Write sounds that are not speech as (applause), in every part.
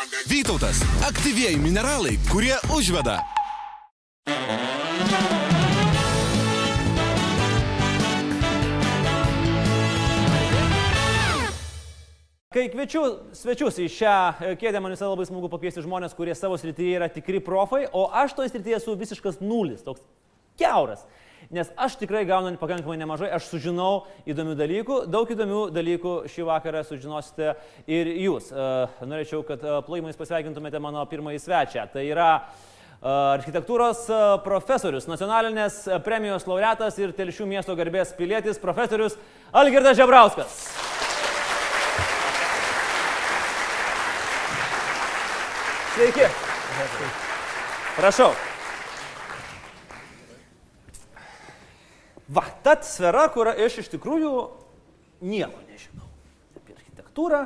Vytautas - aktyvieji mineralai, kurie užveda. Kai kviečiu svečius į šią e, kėdę, man visada labai smagu pakviesti žmonės, kurie savo srityje yra tikri profai, o aš toje srityje esu visiškas nulis, toks keuras. Nes aš tikrai gaunu pakankamai nemažai, aš sužinau įdomių dalykų, daug įdomių dalykų šį vakarą sužinosite ir jūs. E, norėčiau, kad e, plojimais pasveikintumėte mano pirmąjį svečią. Tai yra architektūros profesorius, nacionalinės premijos laureatas ir Telšių miesto garbės pilietis, profesorius Algirdas Žebrauskas. Sveiki. Prašau. Va, ta sfera, kur aš iš tikrųjų nieko nežinau apie architektūrą.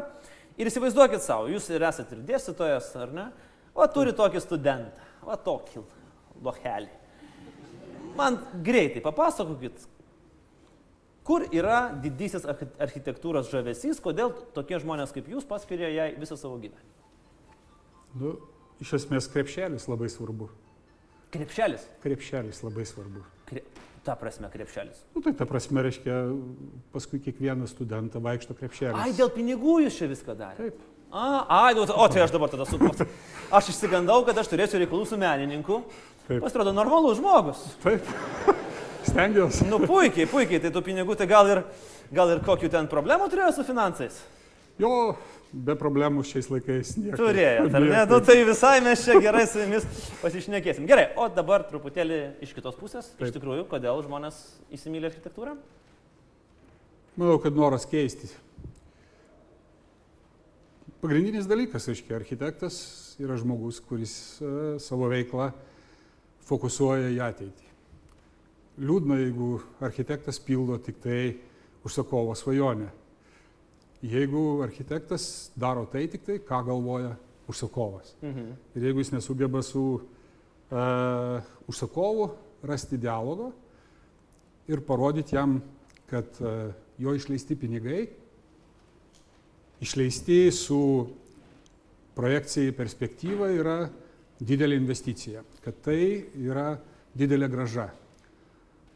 Ir įsivaizduokit savo, jūs ir esate ir dėstytojas, ar ne? Va, turi tokį studentą, va tokį lohelį. Man greitai papasakokit, kur yra didysis architektūros žavesys, kodėl tokie žmonės kaip jūs paskiria jai visą savo gyvenimą. Nu, iš esmės krepšelis labai svarbu. Krepšelis? Krepšelis labai svarbu. Kre... Ta prasme krepšelis. Nu, tai ta prasme, reiškia, paskui kiekvieną studentą vaikšto krepšelis. Ai, dėl pinigų jūs čia viską darėte. Taip. A, ai, nu, o tai aš dabar tada suprantu. Aš išsigandau, kad aš turėsiu reikalų su menininku. Taip. Pasirodo, normalus žmogus. Taip. (laughs) Stengiuosi. Nu, puikiai, puikiai, tai tų pinigų, tai gal ir, gal ir kokių ten problemų turėjo su finansais? Jo, be problemų šiais laikais nieko. Turėjot, ar ne? Nu, tai visai mes čia gerai su jumis pasišnekėsim. Gerai, o dabar truputėlį iš kitos pusės. Taip. Iš tikrųjų, kodėl žmonės įsimylė architektūrą? Manau, kad noras keistis. Pagrindinis dalykas, aiškiai, architektas yra žmogus, kuris uh, savo veiklą fokusuoja į ateitį. Liūdna, jeigu architektas pildo tik tai užsakovo svajonę jeigu architektas daro tai tik tai, ką galvoja užsakovas. Mhm. Ir jeigu jis nesugeba su uh, užsakovu rasti dialogo ir parodyti jam, kad uh, jo išleisti pinigai išleisti su projekcija į perspektyvą yra didelė investicija, kad tai yra didelė graža.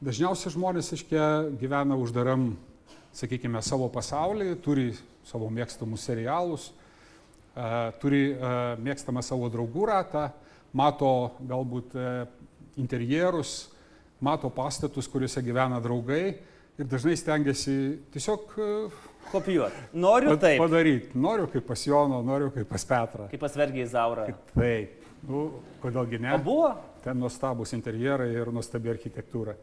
Dažniausiai žmonės, aiškia, gyvena uždaram sakykime, savo pasaulį, turi savo mėgstamus serialus, turi mėgstamą savo draugų ratą, mato galbūt interjerus, mato pastatus, kuriuose gyvena draugai ir dažnai stengiasi tiesiog kopijuoti. Noriu taip. Padaryti. Noriu kaip pas Jono, noriu kaip pas Petrą. Kaip pas Vergiai Zaurą. Taip. Nu, kodėlgi ne? O buvo? Ten nuostabus interjerai ir nuostabi architektūra.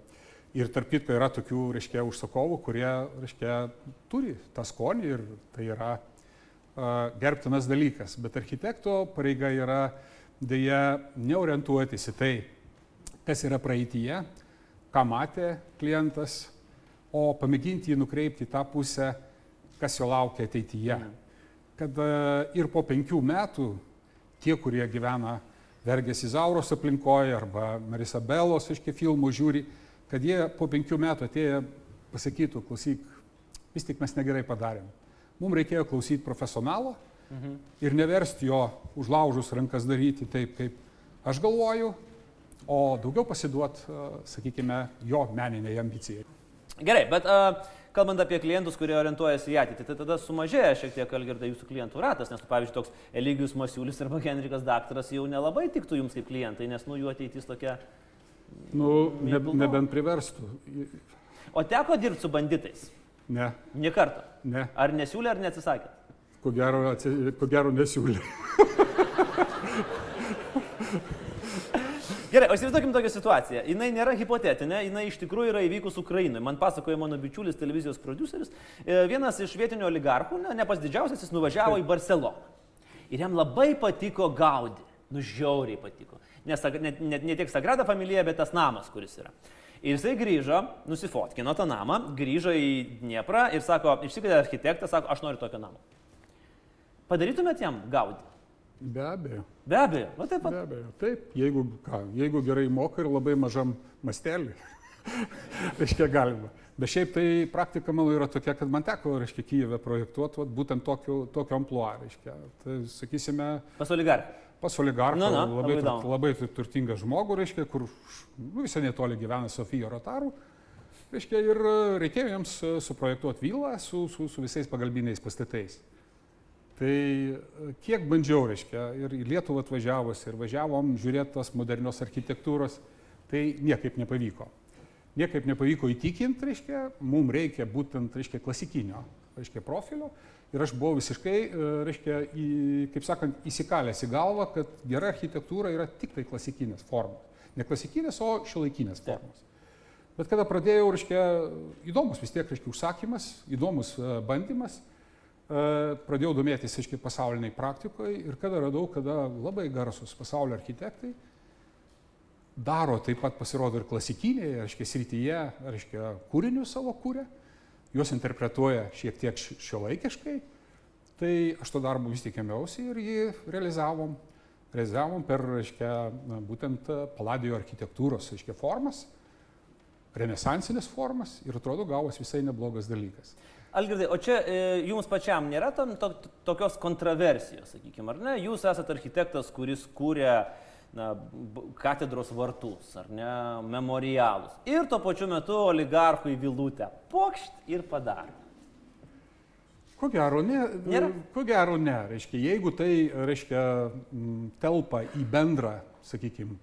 Ir tarp kitko yra tokių, reiškia, užsakovų, kurie, reiškia, turi tą skonį ir tai yra uh, gerbtinas dalykas. Bet architekto pareiga yra dėja neorientuotis į tai, kas yra praeitie, ką matė klientas, o pamėginti jį nukreipti į tą pusę, kas jo laukia ateityje. Mhm. Kad uh, ir po penkių metų tie, kurie gyvena Vergės Izauros aplinkoje arba Marisabelos, aiškiai, filmų žiūri, kad jie po penkių metų atėję pasakytų, klausyk, vis tik mes negerai padarėm. Mums reikėjo klausyti profesionalo mhm. ir neversti jo užlaužus rankas daryti taip, kaip aš galvoju, o daugiau pasiduot, sakykime, jo meniniai ambicijai. Gerai, bet uh, kalbant apie klientus, kurie orientuojasi į ateitį, tai tada sumažėja šiek tiek, Algirda, jūsų klientų ratas, nes, pavyzdžiui, toks Eligijus Masiulis arba Henrikas Daktaras jau nelabai tiktų jums kaip klientai, nes nu jų ateitis tokia Nu, ne, nebent priverstų. O teko dirbti su banditais? Ne. Nė kartą? Ne. Ar nesiūlė, ar neatsisakė? Ko gero, atsi... ko gero nesiūlė. (laughs) Gerai, o įsivaizduokim tokią situaciją. Jis nėra hipotetinė, jinai iš tikrųjų yra įvykus Ukrainoje. Man pasakoja mano bičiulis televizijos produceris. E, vienas iš vietinių oligarchų, ne, ne pas didžiausias, jis nuvažiavo į Barceloną. Ir jam labai patiko Gaudi. Nu, žiauriai patiko ne, ne, ne, ne tiek Sagrada familija, bet tas namas, kuris yra. Ir jisai grįžo, nusifotkino tą namą, grįžo į Dnieprą ir sako, išsikvietė architektą, sako, aš noriu tokio namo. Padarytumėt jam gaudį? Be abejo. Be abejo, va taip pat. Be abejo, taip, jeigu, ką, jeigu gerai moka ir labai mažam mastelį, (laughs) reiškia galima. Bet šiaip tai praktika mano yra tokia, kad man teko, reiškia, Kyivę projektuoti būtent tokio, tokio ampluo, reiškia. Tai, sakysime, Pas oligarką. Pas oligarchą, Na, na, labai, labai tur, labai tur- turtingą žmogų, reiškia, kur nu, visai netoli gyvena Sofija Rotarų. Reiškia, ir e, reikėjo jiems e, suprojektuoti vilą su, su, su visais pagalbiniais pastatais. Tai e, kiek bandžiau, reiškia, ir į Lietuvą atvažiavus, ir važiavom žiūrėti tos modernios architektūros, tai niekaip nepavyko. Niekaip nepavyko įtikinti, reiškia, mums reikia būtent, reiškia, klasikinio, reiškia, profilio. Ir aš buvau visiškai, e, reiškia, į, kaip sakant, įsikalęs į galvą, kad gera architektūra yra tik tai klasikinės formos. Ne klasikinės, o šiuolaikinės Taip. formos. Bet kada pradėjau, reiškia, įdomus vis tiek, reiškia, užsakymas, įdomus e, bandymas, e, pradėjau domėtis, reiškia, pasauliniai praktikoje ir kada radau, kada labai garsus pasaulio architektai daro taip pat pasirodo ir klasikinėje, reiškia, srityje, reiškia, kūrinius savo kūrė, juos interpretuoja šiek tiek šio laikiškai, tai aš to darbo vis tik ėmiausi ir jį realizavom. Realizavom per, reiškia, būtent paladijo architektūros, reiškia, formas, renesansinės formas ir atrodo gavos visai neblogas dalykas. Algirdai, o čia e, jums pačiam nėra tam to, tokios kontroversijos, sakykime, ar ne? Jūs esate architektas, kuris kūrė na, katedros vartus, ar ne, memorialus. Ir tuo pačiu metu oligarchui vilutę. Pokšt ir padarė. Ko gero, ne. Nėra? Ko gero, ne. Reiškia, jeigu tai, reiškia, telpa į bendrą, sakykime,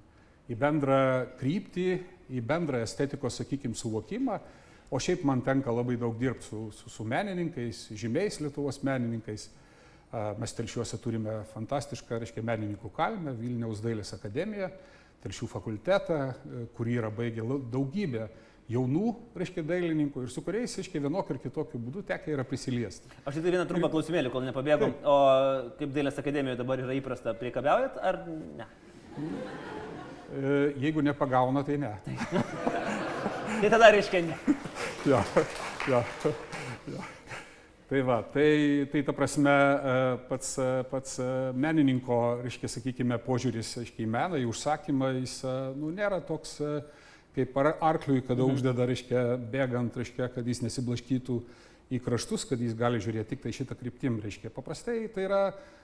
į bendrą kryptį, į bendrą estetikos, sakykime, suvokimą, o šiaip man tenka labai daug dirbti su, su, su menininkais, žymiais Lietuvos menininkais. A, Mes telšiuose turime fantastišką, reiškia, menininkų kalmę, Vilniaus dailės akademiją, telšių fakultetą, e, kurį yra baigę daugybė jaunų, reiškia, dailininkų ir su kuriais, reiškia, vienokiu ir kitokiu būdu tekia yra prisiliesti. Aš tik tai vieną trumpą klausimėlį, kol nepabėgom. O kaip Dailės akademijoje dabar yra įprasta, priekabiaujat ar ne? E, Jeigu nepagauna, tai ne. Tai tada reiškia ne. (laughs) Jo, jo, jo. Tai va, tai, tai ta prasme e, pats, e, pats e, menininko, reiškia, sakykime, požiūris, reiškia, į meną, į užsakymą, jis, nu, nėra toks kaip ar- arkliui, kada uždeda, reiškia, bėgant, reiškia, kad jis nesiblaškytų į kraštus, kad jis gali žiūrėti tik tai šitą kryptim, reiškia. Paprastai tai yra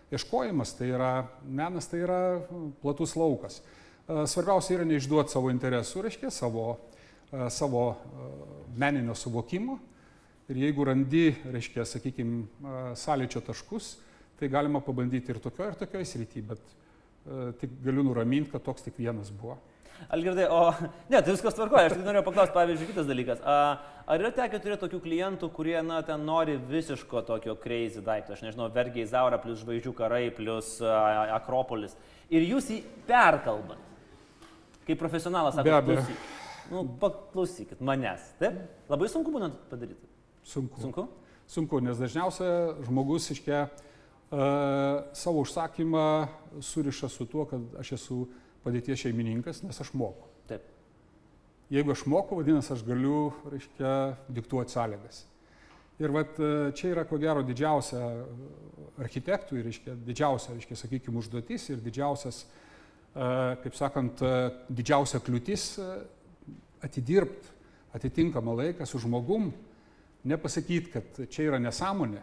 ieškojimas, tai yra menas, tai yra platus laukas. Svarbiausia yra neišduoti savo interesų, reiškia, savo, savo meninio suvokimo. Ir jeigu randi, reiškia, sakykime, sąlyčio taškus, tai galima pabandyti ir tokioje, ir tokioje srityje, bet e, tik galiu nuraminti, kad toks tik vienas buvo. Algirdai, o (laughs) ne, tai viskas tvarkoja. Aš tik norėjau paklausti, pavyzdžiui, kitas dalykas. A, ar yra tekę turėti tokių klientų, kurie, na, ten nori visiško tokio crazy daikto, aš nežinau, vergiai Zaura plus žvaigždžių karai plus a, Akropolis. Ir jūs jį perkalbat. Kaip profesionalas, Be sako, abejo. klausyk. Nu, paklausykit manęs. Taip? Labai sunku būna padaryti. Sunku. Sunku? Sunku, nes dažniausiai žmogus iškia uh, savo užsakymą suriša su tuo, kad aš esu padėties šeimininkas, nes aš moku. Taip. Jeigu aš moku, vadinasi, aš galiu, reiškia, diktuoti sąlygas. Ir vat, e, čia yra, ko gero, didžiausia architektų, reiškia, didžiausia, reiškia, sakykime, užduotis ir didžiausias, e, kaip sakant, e, didžiausia kliūtis atidirbti atitinkamą laiką su žmogum, nepasakyti, kad čia yra nesąmonė,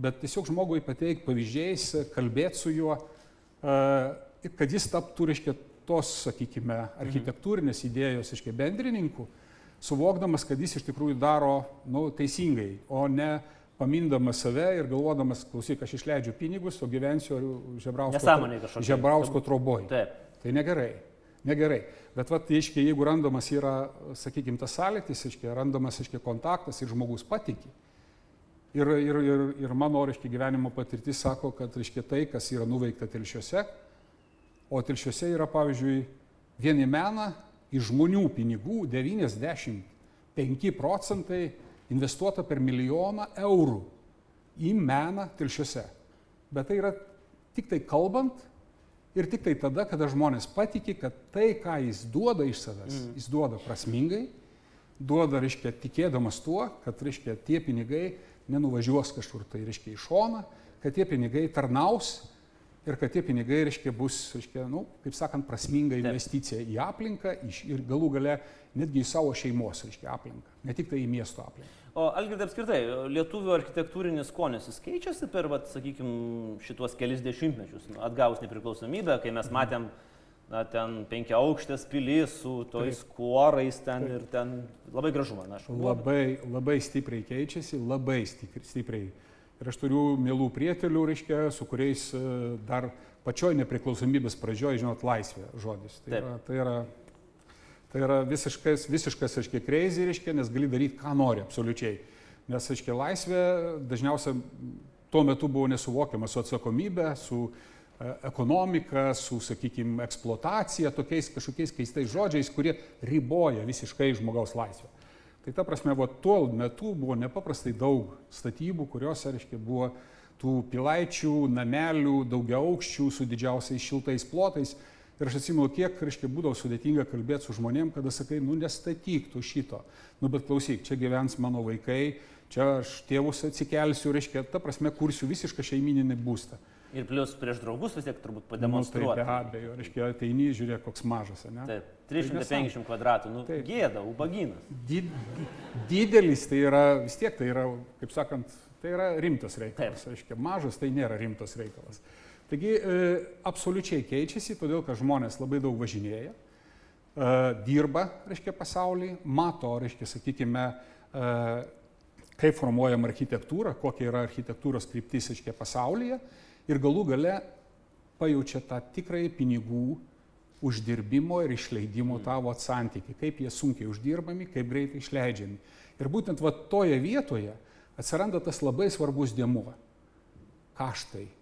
bet tiesiog žmogui pateikti pavyzdžiais, kalbėti su juo e, kad jis taptų, reiškia, tos, sakykime, architektūrinės idėjos, reiškia, bendrininku, suvokdamas, kad jis iš tikrųjų daro nu, teisingai, o ne pamindamas save ir galvodamas, klausyk, aš išleidžiu pinigus, o gyvensiu Žebrausko. Žebrausko troboj. Taip. Tai negerai. Negerai. Bet, vat, aiškiai, jeigu randamas yra, sakykime, tas sąlytis, aiškiai, randamas, aiškiai, kontaktas ir žmogus patiki. Ir, ir, ir, ir mano, aiškiai, gyvenimo patirtis sako, kad, aiškiai, tai, kas yra nuveikta telšiuose, o telšiuose yra, pavyzdžiui, vieni meną iš žmonių pinigų 95 procentai investuota per milijoną eurų į meną telšiuose. Bet tai yra tik tai kalbant ir tik tai tada, kada žmonės patikė, kad tai, ką jis duoda iš savęs, mm. jis duoda prasmingai, duoda, reiškia, tikėdamas tuo, kad, reiškia, tie pinigai nenuvažiuos kažkur tai, reiškia, į šoną, kad tie pinigai tarnaus ir kad tie pinigai, reiškia, bus, reiškia, nu, kaip sakant, prasminga investicija į aplinką ir galų gale netgi į savo šeimos, reiškia, aplinką, ne tik tai į miesto aplinką. O Algirdai apskritai, lietuvių architektūrinis skonis jis keičiasi per, sakykime, šituos kelis dešimtmečius, nu, atgavus nepriklausomybę, kai mes matėm, na, ten penkia aukštės pilis su Taip. kuorais ten Taip. ir ten labai gražu, man aš. Labai, labai stipriai keičiasi, labai stipriai Ir aš turiu mielų prietelių, reiškia, su kuriais e, dar pačioj nepriklausomybės pradžioje, žinot, laisvė žodis. Tai Taip. yra, tai yra, tai yra visiškas, visiškas, reiškia, crazy, reiškia, nes gali daryti, ką nori, absoliučiai. Nes, reiškia, laisvė dažniausiai tuo metu buvo nesuvokiama su atsakomybė, su e, ekonomika, su, sakykime, eksploatacija, tokiais kažkokiais keistais žodžiais, kurie riboja visiškai žmogaus laisvę. Tai ta prasme, va, tuo metu buvo nepaprastai daug statybų, kuriuose, reiškia, buvo tų pilaičių, namelių, daugia aukščių su didžiausiais šiltais plotais. Ir aš atsimenu, kiek, reiškia, būdavo sudėtinga kalbėti su žmonėm, kada sakai, nu nestatyk tu šito. Nu bet klausyk, čia gyvens mano vaikai, čia aš tėvus atsikelsiu, reiškia, ta prasme, kursiu visišką šeimininį būstą. Ir plus prieš draugus vis tiek turbūt pademonstruoti. Nu, tai be abejo, reiškia, ateini, žiūrėk, koks mažas, ne? Taip, 350 tai kvadratų, nu, taip. gėda, ubaginas. Did, didelis tai yra, vis tiek tai yra, kaip sakant, tai yra rimtas reikalas. Taip. Reiškia, mažas tai nėra rimtas reikalas. Taigi, e, absoliučiai keičiasi, todėl kad žmonės labai daug važinėja, e, dirba, reiškia, pasaulyje, mato, reiškia, sakykime, e, kaip formuojama architektūra, kokia yra architektūros kryptis, reiškia, pasaulyje ir galų gale pajaučia tą tikrąjį pinigų uždirbimo ir išleidimo tavo santykiai, kaip jie sunkiai uždirbami, kaip greitai išleidžiami. Ir būtent va toje vietoje atsiranda tas labai svarbus dėmuo - kaštai.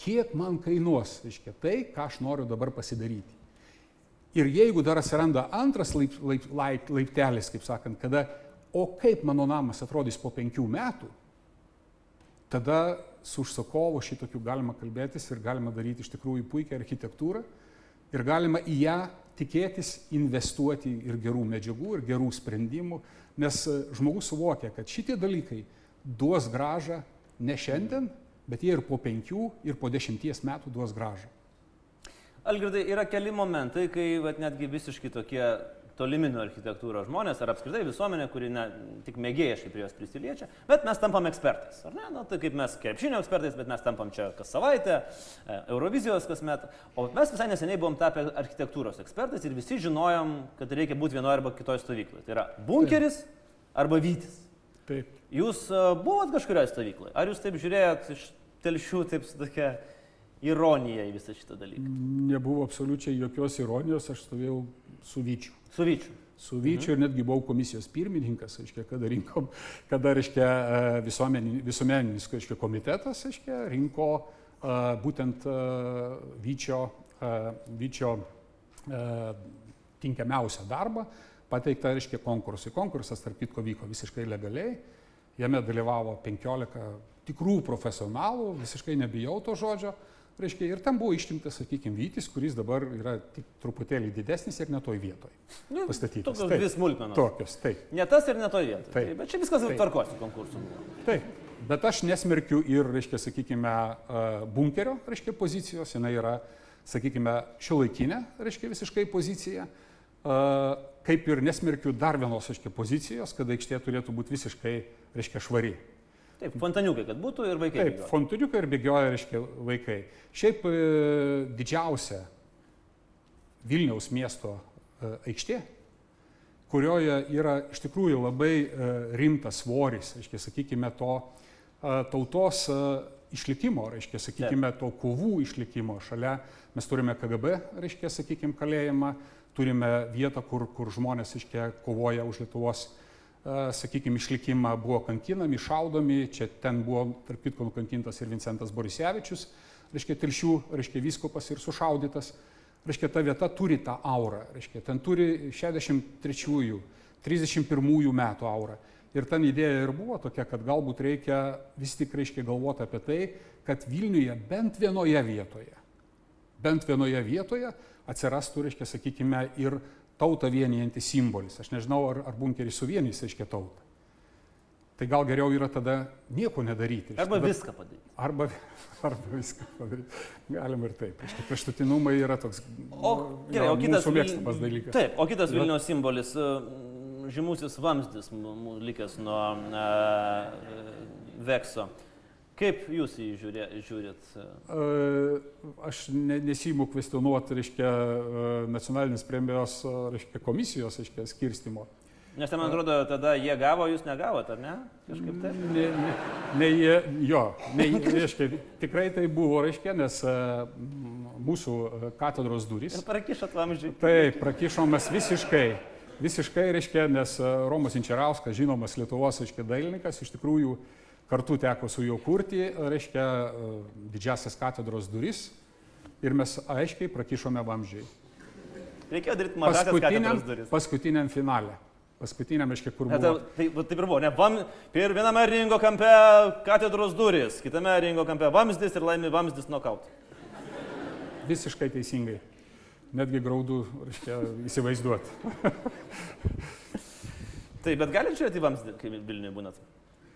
Kiek man kainuos, reiškia, tai, ką aš noriu dabar pasidaryti. Ir jeigu dar atsiranda antras laip, laip, laip, laiptelis, kaip sakant, kada, o kaip mano namas atrodys po penkių metų, tada su užsakovu šitokiu galima kalbėtis ir galima daryti iš tikrųjų puikią architektūrą ir galima į ją tikėtis investuoti ir gerų medžiagų, ir gerų sprendimų, nes e, žmogus suvokia, kad šitie dalykai duos gražą ne šiandien, bet jie ir po penkių, ir po dešimties metų duos gražą. Algirdai, yra keli momentai, kai vat, netgi visiškai tokie tolimino architektūros žmonės ar apskritai visuomenė, kuri ne, tik mėgėjiškai prie jos prisiliečia, bet mes tampam ekspertais. Ar ne? Na, tai kaip mes krepšinio ekspertais, bet mes tampam čia kas savaitę, e, Eurovizijos kasmet. O mes visai neseniai buvom tapę architektūros ekspertais ir visi žinojom, kad reikia būti vienoje arba kitoje stovykloje. Tai yra bunkeris arba vytis. Taip. Jūs e, buvot kažkurioje stovykloje? Ar jūs taip žiūrėjot iš telšių, taip su tokia ironija į visą šitą dalyką? Nebuvo absoliučiai jokios ironijos, aš stovėjau su vyčiu. Su Vyčiu. Su Vyčiu mhm. ir netgi buvau komisijos pirmininkas, aiškia, kada rinkom, kada reiškia, e, visuomeninis reiškia, komitetas aiškia, rinko uh, būtent uh, Vyčio, uh, Vyčio uh, tinkiamiausią darbą, pateikta, reiškia, konkursui. Konkursas, tarp kitko, vyko visiškai legaliai, jame dalyvavo 15 tikrų profesionalų, visiškai nebijau to žodžio, Reiškia, ir ten buvo išrinktas, sakykime, Vytis, kuris dabar yra tik truputėlį didesnis ir netoj vietoje. Nu, pastatytas. Tokios dvi smulkmenos. Tokios, taip. Ne tas ir netoj vietoje. Taip. taip. Bet čia viskas tvarkosi konkursų. Taip. Bet aš nesmerkiu ir, reiškia, sakykime, bunkerio, reiškia, pozicijos, jinai yra, sakykime, šio laikinė, reiškia, visiškai pozicija. Kaip ir nesmerkiu dar vienos, reiškia, pozicijos, kad aikštė turėtų būti visiškai, reiškia, švari. Taip, fontaniukai, kad būtų ir vaikai. Taip, fontaniukai ir bėgioja, reiškia, vaikai. Šiaip e, didžiausia Vilniaus miesto e, aikštė, kurioje yra iš tikrųjų labai e, rimtas svoris, reiškia, sakykime, to tautos išlikimo, reiškia, sakykime, to kovų išlikimo. Šalia mes turime KGB, reiškia, sakykime, kalėjimą, turime vietą, kur, kur žmonės, reiškia, kovoja už Lietuvos sakykime, išlikimą buvo kankinami, šaudomi, čia ten buvo, tarp kitko, nukankintas ir Vincentas Borisevičius, reiškia, telšių, reiškia, vyskupas ir sušaudytas, reiškia, ta vieta turi tą aurą, reiškia, ten turi 63-ųjų, 31-ųjų metų aurą. Ir ten idėja ir buvo tokia, kad galbūt reikia vis tik, reiškia, galvoti apie tai, kad Vilniuje bent vienoje vietoje, bent vienoje vietoje atsirastų, reiškia, sakykime, ir tautą vienijantis simbolis. Aš nežinau, ar, ar bunkeris suvienys, reiškia tautą. tai gal geriau yra tada nieko nedaryti. Arba tada, viską padaryti. Arba, (laughs) arba viską padaryti. Galim ir taip. Reiškia, kraštutinumai yra toks O, gerai, gal o kitas. mėgstamas dalykas. Taip, o kitas Vilniaus simbolis, e, žymusis vamzdis, likęs nuo uh, Vekso. Kaip jūs jį žiūrė, žiūrit? E, Aš ne, nesijimu kvestionuoti, reiškia, e, nacionalinės premijos, e, reiškia, komisijos, reiškia, skirstimo. Nes ten, man atrodo, tada jie gavo, jūs negavot, ar ne? Kažkaip taip. Ne, ne, ne, jie- jo, ne, (laughs) reiškia, tikrai tai buvo, reiškia, nes e, mūsų e, katedros durys. Ir prakišot vamzdžiui. Taip, prakišomas visiškai. Visiškai, reiškia, nes e, Romas Inčerauskas, žinomas Lietuvos, reiškia, dailininkas, iš tikrųjų kartu teko su juo kurti, reiškia, e, didžiasias katedros duris ir mes aiškiai prakišome vamzdžiai. Reikėjo daryti mažas katedros duris. paskutiniam finale. Paskutiniam, reiškia, kur Ne, tai, buvo. tai, taip ir buvo, ne, vam, ir viename ringo kampe katedros duris, kitame ringo kampe vamzdis ir laimi vamzdis nokaut. Visiškai teisingai. Netgi graudu, reiškia, įsivaizduoti. (laughs) Taip, bet galite žiūrėti vamzdį, kai Vilniuje būnat?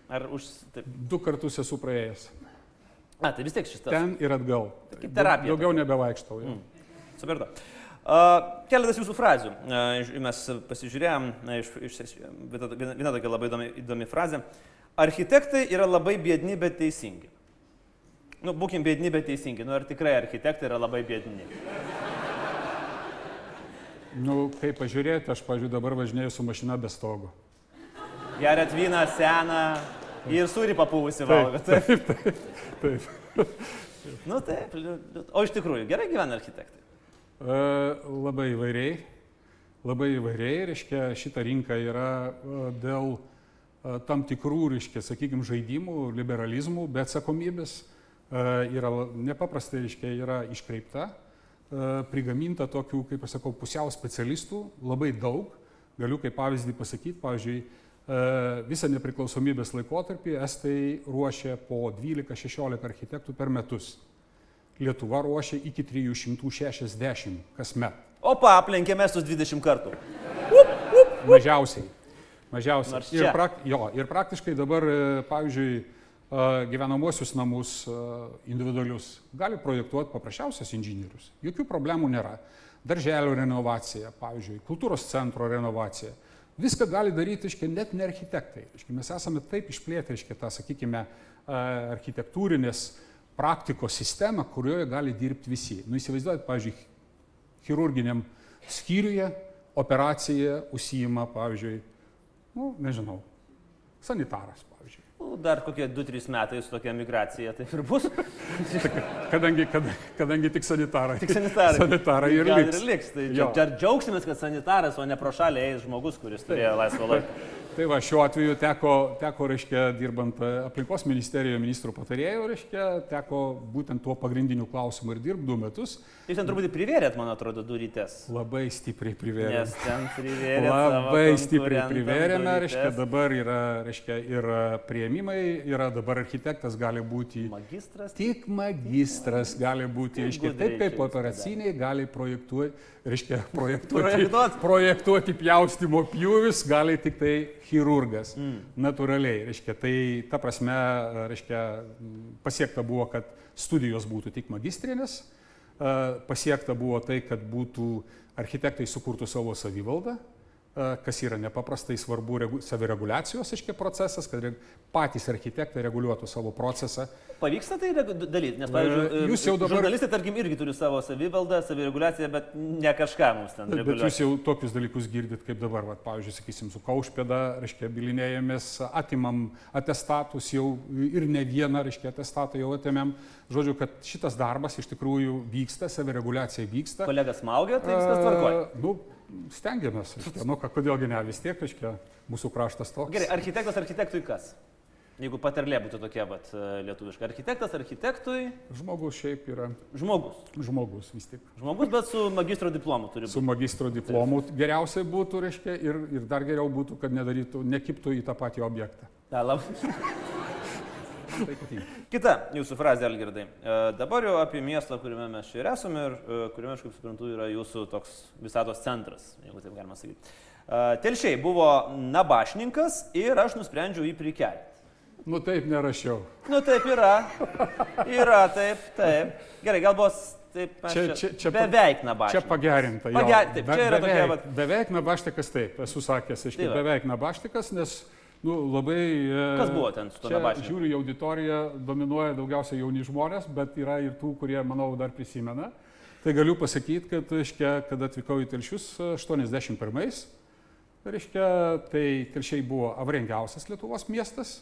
Ar už... Taip. Du kartus esu praėjęs. A, tai vis tiek šis tas. Ten ir atgal. kaip terapija Daugiau nebevaikštau. jau. Supratau. Uh, keletas jūsų frazių. Uh, mes pasižiūrėjom, na, iš, iš, viena, viena- tokia labai įdomi, įdomi frazė. Architektai yra labai biedni, bet teisingi. Nu, būkim biedni, bet teisingi. Nu, ar tikrai architektai yra labai biedni? Nu, kaip pažiūrėti, aš, pažiūrėjau, dabar važinėjau su mašina be stogo. Geriat vyną seną ir sūrį papūvusi valgo. Taip. Taip, taip. Nu, taip. liu- liu- O iš tikrųjų, gerai gyvena architektai. E, labai įvairiai. Labai įvairiai, reiškia, šita rinka yra dėl tam tikrų, reiškia, sakykime, žaidimų, liberalizmų, be atsakomybės. Yra nepaprastai, reiškia, yra iškreipta, prigaminta tokių, kaip aš sakau, pusiau specialistų, labai daug. Galiu kaip pavyzdį pasakyti, pavyzdžiui, visą nepriklausomybės laikotarpį Estai ruošė po 12-16 architektų per metus. Lietuva ruošia iki 360 kasmet. O paaplenkėme su 20 kartų. Mažiausiai. Mažiausiai. Nors Ir, prak, jo, ir praktiškai dabar, e, pavyzdžiui, e, gyvenamosius namus e, individualius gali projektuoti paprasčiausias inžinierius. Jokių problemų nėra. Darželio renovacija, pavyzdžiui, kultūros centro renovacija. Viską gali daryti, aiškiai, net ne architektai. Aiškiai, mes esame taip išplėtę, aiškiai, tą, sakykime, architektūrinės praktikos sistemą, kurioje gali dirbti visi. Nu, įsivaizduojat, pavyzdžiui, chirurginiam skyriuje operacija užsijima, pavyzdžiui, nu, nežinau, sanitaras, pavyzdžiui. Nu, Dar kokie 2-3 metai su tokia migracija, tai ir bus. (laughs) Kadangi, kad, kadangi tik sanitarai. Tik sanitarai. sanitarai ir liks. ir liks. Tai čia dar džiaugsimės, kad sanitaras, o ne pro šalį eis žmogus, kuris turėjo laisvą laiką. (laughs) Tai va, šiuo atveju teko, teko reiškia, dirbant e, aplinkos ministerijoje ministrų patarėjų, reiškia, teko būtent tuo pagrindiniu klausimu ir dirbti du metus. Jūs ten truputį privėrėt, man atrodo, durytės. Labai stipriai privėrė. Nes ten privėrėt. Labai stipriai privėrėme, reiškia, dabar yra, reiškia, ir e, prieimimai, yra dabar architektas gali būti Magistras. Tik magistras gali būti, reiškia, taip kaip operaciniai gali projektuoti, reiškia, projektuoti, Projektuot. projektuoti pjaustimo pjūvis, gali tik tai chirurgas. Mm. Natūraliai, reiškia, tai ta prasme, reiškia, pasiekta buvo, kad studijos būtų tik magistrinės, pasiekta buvo tai, kad būtų architektai sukurtų savo savivaldą, kas yra nepaprastai svarbu regu, savireguliacijos, aiškiai, procesas, kad patys architektai reguliuotų savo procesą. Pavyksta tai daryti, nes, pavyzdžiui, E, jūs jau dabar- žurnalistai, tarkim, irgi turi savo savivaldą, savireguliaciją, bet ne kažką mums ten Bet reguliuoja. jūs jau tokius dalykus girdit kaip dabar, vat, pavyzdžiui, sakysim, su Kaušpėda, reiškia, bilinėjomės, atimam atestatus jau ir ne vieną, reiškia, atestatą jau atėmėm. Žodžiu, kad šitas darbas iš tikrųjų vyksta, savireguliacija vyksta. Kolegas smaugia, tai viskas tvarkoja. E, Nu, stengiamės, nu, kodėlgi ne, vis tiek, reiškia, mūsų kraštas toks. Gerai, architektas architektui kas? Jeigu patarlė būtų tokia, vat, lietuviška. Architektas architektui Žmogus šiaip yra žmogus. žmogus vis tik. Žmogus, bet su magistro diplomu turi Su būti. magistro diplomu geriausiai būtų, reiškia, ir, ir dar geriau būtų, kad nedarytų, nekiptų į tą patį objektą. Ta, lab... (laughs) Kita jūsų frazė, Algirdai. E, Dabar jau apie miestą, kuriame mes čia ir esame ir e, kuriame, aš kaip suprantu, yra jūsų toks visatos centras, jeigu taip galima sakyti. Telšiai buvo nabašininkas ir aš nusprendžiau jį prikelti. Nu taip nerašiau. Nu taip yra. Yra, taip, taip. Gerai, gal bus taip, Čia, čia, čia, beveik nabašininkas. Čia pagerinta. Pager- taip, čia yra tokia beveik, vat- beveik nabaštikas taip, esu sakęs, iš Tai beveik nabaštikas, nes nu, labai... e, Kas buvo ten su tuo čia nabašniku? Žiūriu, į auditoriją dominuoja daugiausiai jauni žmonės, bet yra ir tų, kurie, manau, dar prisimena. Tai galiu pasakyti, kad, reiškia, kad atvykau į Telšius e, 81-ais, reiškia, tai Telšiai buvo avrengiausias Lietuvos miestas,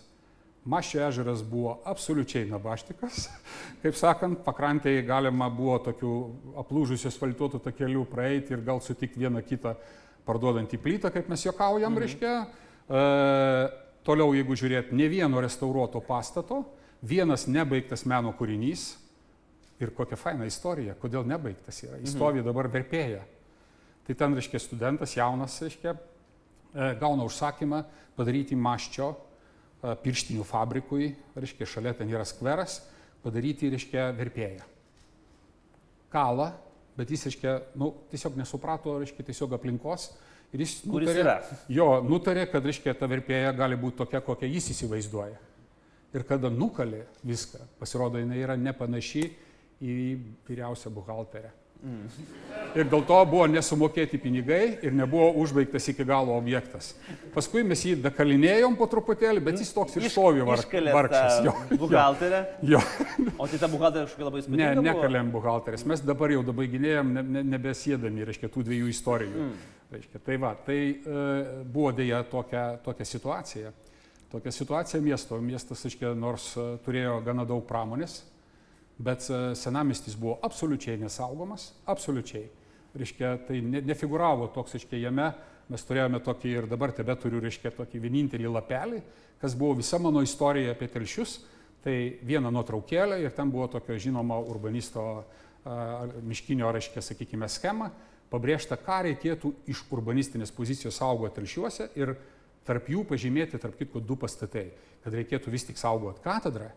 Mašio ežeras buvo absoliučiai nabaštikas. (laughs) Kaip sakant, pakrantėje galima buvo tokių aplūžusių asfaltuotų takelių praeiti ir gal sutikti vieną kitą parduodantį plytą, kaip mes juokaujam, mhm. reiškia. E, toliau, jeigu žiūrėt, ne vieno restauruoto pastato, vienas nebaigtas meno kūrinys. Ir kokia faina istorija, kodėl nebaigtas yra. Jis stovi dabar verpėja. Tai ten, reiškia, studentas jaunas, reiškia, e, gauna užsakymą padaryti maščio e, pirštinių fabrikui, reiškia, šalia ten yra skveras, padaryti, reiškia, verpėją. Kalą, bet jis, reiškia, nu, tiesiog nesuprato, reiškia, tiesiog aplinkos. Ir jis Kuris nutarė, yra. jo, nutarė, kad, reiškia, ta verpėja gali būti tokia, kokią jis įsivaizduoja. Ir kada nukalė viską, pasirodo, jinai yra nepanaši į vyriausią buhalterę. Ir dėl to buvo nesumokėti pinigai ir nebuvo užbaigtas iki galo objektas. Paskui mes jį dakalinėjom po truputėlį, bet jis toks ir stovi var, Iškalė vargšas. Jo, buhalterę. jo. O tai ta buhalterė kažkokia labai Ne, įspūdinga. buvo? nekalėm buhalterės. Mes dabar jau dabar gynėjom, ne, ne, nebesėdami, reiškia, tų dviejų istorijų. Mm. Reiškia, tai va, tai e, buvo dėja tokia, tokia situacija. Tokia situacija miesto. Miestas, reiškia, nors e, turėjo gana daug pramonės, bet e, senamistis buvo absoliučiai nesaugomas, absoliučiai. Reiškia, tai ne, nefiguravo toks, reiškia, jame mes turėjome tokį ir dabar tebe turiu, reiškia, tokį vienintelį lapelį, kas buvo visa mano istorija apie telšius. Tai viena nuotraukėlė ir ten buvo tokio žinomo urbanisto a, miškinio, reiškia, sakykime, schema, pabrėžta, ką reikėtų iš urbanistinės pozicijos saugoti telšiuose ir tarp jų pažymėti, tarp kitko, du pastatai, kad reikėtų vis tik saugoti katedrą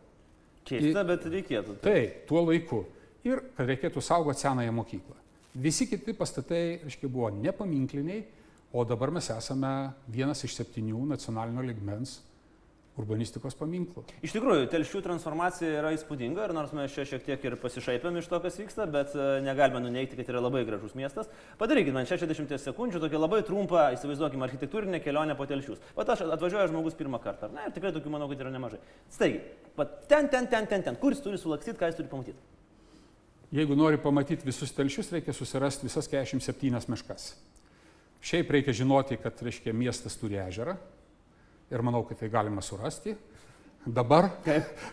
Keista, bet reikėtų. Tai tuo laiku. Ir kad reikėtų saugoti senąją mokyklą. Visi kiti pastatai, aiškiai, buvo nepaminkliniai, o dabar mes esame vienas iš septynių nacionalinio ligmens urbanistikos paminklų. Iš tikrųjų, telšių transformacija yra įspūdinga ir nors mes čia šiek tiek ir pasišaipėm iš to, kas vyksta, bet e, negalime nuneikti, kad yra labai gražus miestas. Padarykit man 60 sekundžių tokią labai trumpą, įsivaizduokime, architektūrinę kelionę po telšius. Vat aš atvažiuoju žmogus pirmą kartą, ar ne? Ir tikrai tokių manau, kad yra nemažai. Staigiai, pat ten, ten, ten, ten, ten, kur jis turi sulakstyti, ką jis turi pamatyti. Jeigu nori pamatyti visus telšius, reikia susirasti visas 47 meškas. Šiaip reikia žinoti, kad, reiškia, miestas turi ežerą ir manau, kad tai galima surasti. Dabar,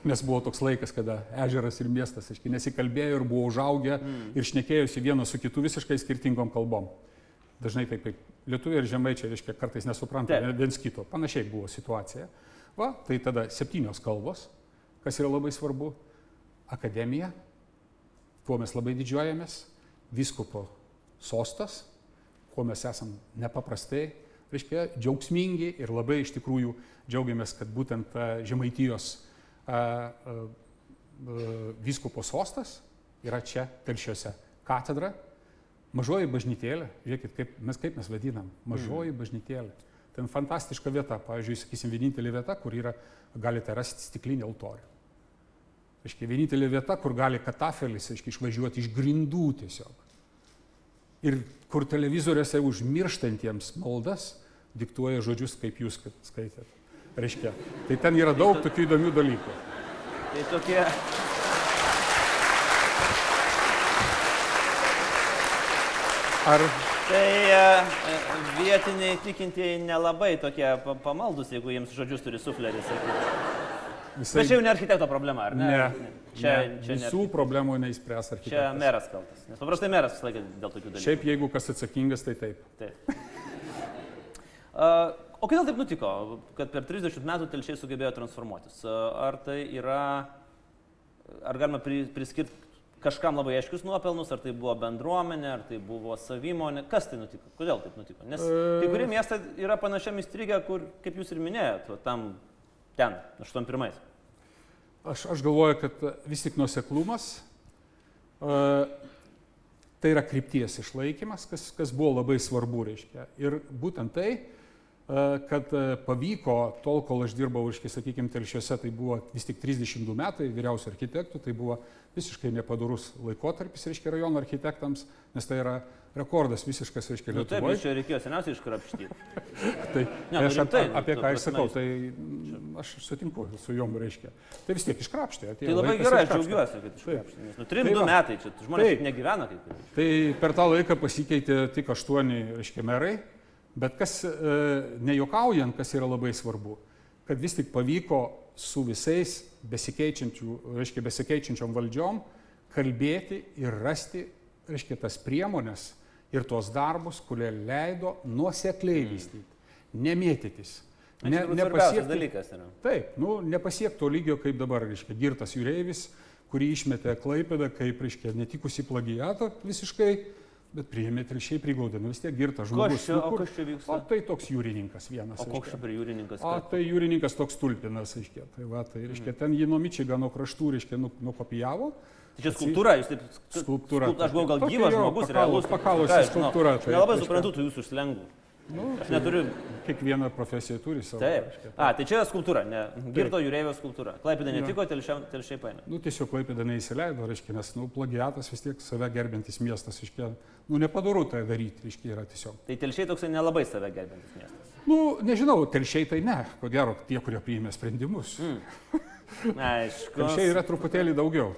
nes buvo toks laikas, kada ežeras ir miestas, aiškiai, nesikalbėjo ir buvo užaugę mm. ir šnekėjosi vienas su kitu visiškai skirtingom kalbom. Dažnai taip kaip lietuviai ir žemaičiai, reiškia, kartais nesupranta viens kito. Panašiai buvo situacija. Va, tai tada septynios kalbos, kas yra labai svarbu. Akademija, tuo mes labai didžiuojamės. Viskupo sostas, kuo mes esam nepaprastai, reiškia, džiaugsmingi ir labai iš tikrųjų džiaugiamės, kad būtent a, Žemaitijos a, a, viskupo sostas yra čia, telšiuose. Katedra, mažoji bažnytėlė, žiūrėkit, kaip mes, kaip mes vadinam, mažoji mm. bažnytėlė. Ten fantastiška vieta, pavyzdžiui, sakysim, vienintelė vieta, kur yra, galite rasti stiklinį altorių. Reiškia, vienintelė vieta, kur gali katafelis, reiškia, išvažiuoti iš grindų tiesiog. Ir kur televizoriuose užmirštantiems maldas diktuoja žodžius, kaip jūs skaitėt. Reiškia, tai ten yra daug tokių įdomių dalykų. Tai tokie... Ar Tai e, e, vietiniai tikintieji nelabai tokie pa- pamaldus, jeigu jiems žodžius turi sufleris. visai... Bet čia jau ne architekto problema, ar ne? Ne, Čia, ne, čia, ne, visų problemų neįspręs čia architektas. meras kaltas. Nes paprastai meras visą laiką dėl tokių dalykų. Šiaip jeigu kas atsakingas, tai taip. Taip. O kodėl taip nutiko, kad per 30 metų telšiai sugebėjo transformuotis? Ar tai yra, ar galima pri, priskirti kažkam labai aiškius nuopelnus, ar tai buvo bendruomenė, ar tai buvo savimonė, kas tai nutiko, kodėl taip nutiko? Nes kai kurie miestai yra panašiam įstrigę, kur, kaip jūs ir minėjote, va tam ten, 81. Aš, aš galvoju, kad vis tik nuseklumas. tai yra krypties išlaikymas, kas, kas buvo labai svarbu, reiškia. Ir būtent tai, kad e, pavyko, tol kol aš dirbau, reiškia, sakykime, telšiuose, tai buvo vis tik 32 metai vyriausio architektų, tai buvo visiškai nepadarus laikotarpis, reiškia, rajono architektams, nes tai yra rekordas visiškas, reiškia, Nu, taip, Lietuvoje. čia reikėjo seniausiai iškrapštyti. (laughs) Tai, Ne, aš nu, apie, rimtai, apie ta ką aš prasme, sakau, tai aš sutinku su jom, reiškia. Tai vis tiek iškrapštė. Tai labai gerai, aš iškrapštė. džiaugiuosi, kad iškrapštyti. Nes, nu, 3-2 Tai metai, čia žmonės Taip. negyvena kaip ir. Tai per tą laiką pasikeitė tik aštuoni, reiškia, merai, bet kas, e, nejuokaujant, kas yra labai svarbu, kad vis tik pavyko su visais reiškia, besikeičiančiom valdžiom kalbėti ir rasti, reiškia, tas priemonės ir tuos darbus, kurie leido nuosekliai vystyti, nemėtytis. Ne, ne, nepasiekti dalykas yra. Taip, nu, nepasiekto lygio, kaip dabar, reiškia, girtas jūreivis, kurį išmetė Klaipėdą kaip, reiškia, netikusi plagiatą visiškai, bet priėmė telšiai priglaudė, nu vis tiek girtas Kas žmogus. čia, nu, kur- kas čia vyksta? O tai toks jūrininkas vienas. O koks čia prie jūrininkas? O tai jūrininkas toks tulpinas, reiškia. Tai, va, tai reiškia, ten jį nuo Mičigano kraštų, reiškia, nu, nukopijavo. Tai čia skulptūra, jūs taip... Skulptūra Skulpt, aš buvau gal gyvas žmogus, realus. pakalusi skulptūra, tai nelabai suprantu tų jūsų slengų. Nu, Aš neturiu. kiekviena profesija turi savo. Taip. reiškia. A, tai čia yra skultūra, ne. Girto jūreivio skulptūra. Klaipėda netiko, telšiai paėmė. Nu, tiesiog Klaipėda neįsileido, reiškia, nes, nu, plagiatas vis tiek save gerbintis miestas, reiškia, nu, nepadaru tai daryti, reiškia, yra tiesiog. Tai telšiai toksai nelabai save gerbintis miestas. Nu, nežinau, telšiai tai ne, ko gero, tie, kurie priėmė sprendimus. Mm. Aišku. Telšiai yra truputėlį daugiau.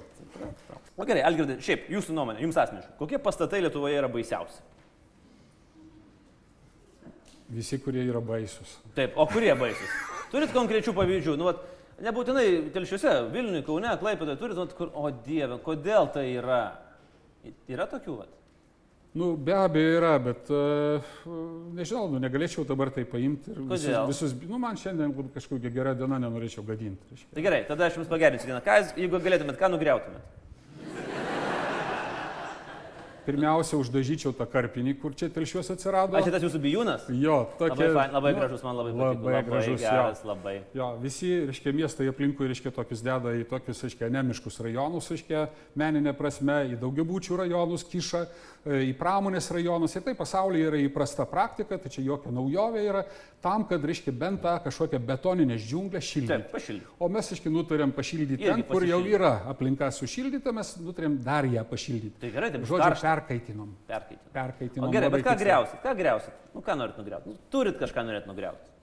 Na gerai, Algirdai, šiaip, jūsų nuomonė, jums asmeniškai, kokie pastatai Lietuvoje yra baisiausi? Visi, kurie yra baisus. Taip, o kurie baisus? Turit konkrečių pavyzdžių, nu, vat, nebūtinai telšiuose, Vilniuje, Kaune, Klaipėdoje, turit, vat, kur, o Dieve, kodėl tai yra? Yra tokių, vat. Nu, be abejo yra, bet uh, nežinau, nu, negalėčiau dabar tai paimti ir visus, Kodėl? visus, nu, man šiandien kažkokia gera diena nenorėčiau gadinti. Tai gerai, tada aš jums pagerinsiu vieną. Ką, jeigu galėtumėt, ką nugriautumėt? Pirmiausia, uždažyčiau tą karpinį, kur čia telšiuos atsirado. Aš šitas jūsų bijūnas? Jo, tokia. Labai, fain, labai nu, gražus, man labai patiko. Labai gražus, jo. geras, labai. Jo, visi, reiškia, miestai aplinkui, reiškia, tokius deda į tokius, reiškia, nemiškus rajonus, reiškia, meninė prasme, į daugiabučių rajonus kiša, e, į pramonės rajonus. Ir tai pasaulyje yra įprasta praktika, tai čia jokia naujovė yra, tam, kad, reiškia, bent tą kažkokią betoninę džiunglę šildyti. O mes, reiškia, nutarėm pašildyti Irgi ten, kur jau yra aplinka sušildyta, mes nutarėm dar ją pašildyti. Tai gerai, tai Žodžiu, perkaitinom. Perkaitinu. Perkaitinom. O gerai, bet ką greusit? Ką greusit? Nu, ką norit nugriauti? Nu, turit kažką norit nugriauti.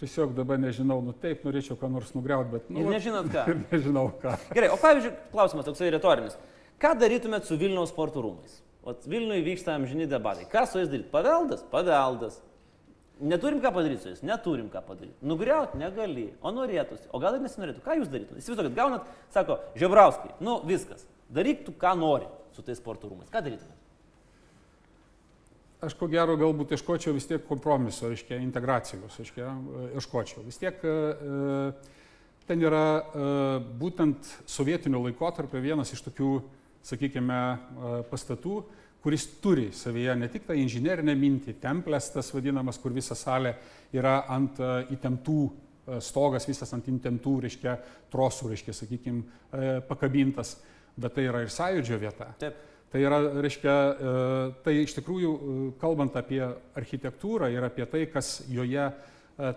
Tiesiog dabar nežinau, nu taip, norėčiau ką nors nugriauti, bet... Nu, Ir nežinot ką. (laughs) Ir nežinau ką. Gerai, o pavyzdžiui, klausimas toksai retorinis. Ką darytumėt su Vilniaus sporto rūmais? O Vilniuje vyksta amžini debatai. Ką su jais daryti? Paveldas? Paveldas. Neturim ką padaryti su jais? Neturim ką padaryti. Nugriauti negali, o norėtųsi. O gal ir nesinorėtų. Ką jūs darytumėte? Įsivaizduokit, gaunat, sako, Žebrauskai, nu viskas. Daryk tu, ką nori su tais sporto rūmais. Ką darytumėte? Aš ko gero galbūt ieškočiau vis tiek kompromiso, reiškia, integracijos, reiškia, e, ieškočiau. Vis tiek e, e, ten yra būtent sovietinio laikotarpio vienas iš tokių, sakykime, pastatų, kuris turi savyje ne tik tą inžinerinę mintį, templės tas vadinamas, kur visa salė yra ant įtemptų stogas, visas ant įtemptų, reiškia, trosų, reiškia, sakykime, pakabintas, bet tai yra ir sąjūdžio vieta. Taip. Tai yra, reiškia, e, tai iš tikrųjų, e, kalbant apie architektūrą ir apie tai, kas joje e,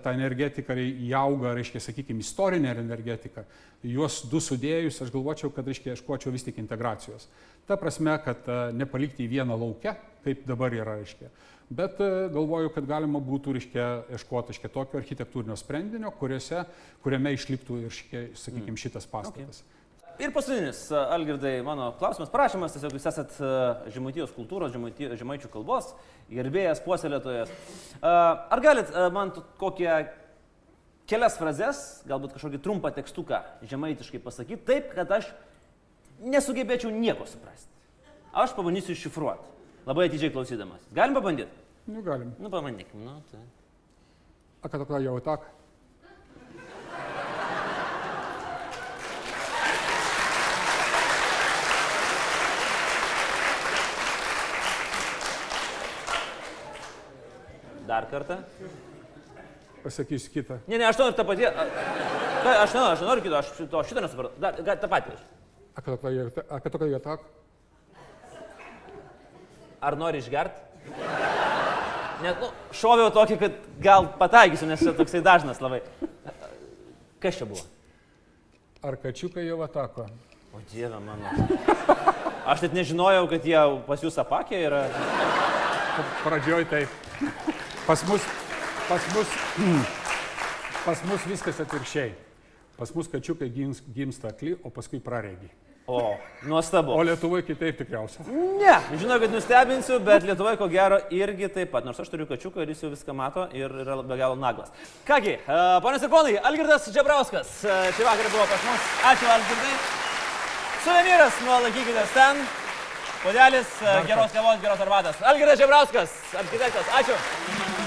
ta energetika įauga, reiškia, sakykime, istorinė energetika, juos du sudėjus, aš galvočiau, kad, reiškia, ieškočiau vis tik integracijos. Ta prasme, kad nepalikti į vieną laukę, kaip dabar yra, reiškia. Bet galvoju, kad galima būtų, reiškia, ieškoti, reiškia, tokio architektūrinio sprendinio, kuriuose, kuriame išliktų ir, reiškia, sakykime, šitas pastatas. Okay. Ir paskutinis, e, Algirdai, mano klausimas, prašymas, tiesiog jūs esat e, žemaitijos kultūros, žemaičių kalbos, gerbėjas, puoselėtojas. E, ar galit man kokią kelias frazes, galbūt kažkokį trumpą tekstuką žemaitiškai pasakyti, taip, kad aš nesugebėčiau nieko suprasti. Aš pabandysiu iššifruoti, labai atidžiai klausydamas. Galim pabandyti? Nu, galim. Nu, pabandykim, nu, tai. A kada jau tak? Dar kartą. Pasakysiu kitą. Ne, ne, aš noriu tą patį. Ką, aš noriu, aš noriu kito, aš to, šito nesupratau. Dar, ga, tą patį. Apie tokią vietą. Ar nori išgerti? Net, nu, šoviau tokį, kad gal pataikysiu, nes čia toksai dažnas labai. Kas čia buvo? Ar kačiukai jau atako? O dieve mano. Aš net nežinojau, kad jie pas jūs apakė yra. Pradžioj taip. Pas mus, pas mus, (clears throat) pas mus viskas atvirkščiai. Pas mus kačiukai gims, gimsta akli, o paskui praregi. O, nuostabu. O Lietuvoje kitaip tikriausiai. Ne, žinau, kad nustebinsiu, bet Lietuvoje ko gero irgi taip pat, nors aš turiu kačiuką ir jis jau viską mato ir yra be galo naglas. Kągi, uh, ponios ir ponai, Algirdas Džebrauskas uh, šį vakarą buvo pas mus. Ačiū, Algirdai. Suvenyras, nu laikykitės ten. Podelis, uh, geros kavos, geros arbatos. Algirdas Džebrauskas, architektas, ačiū.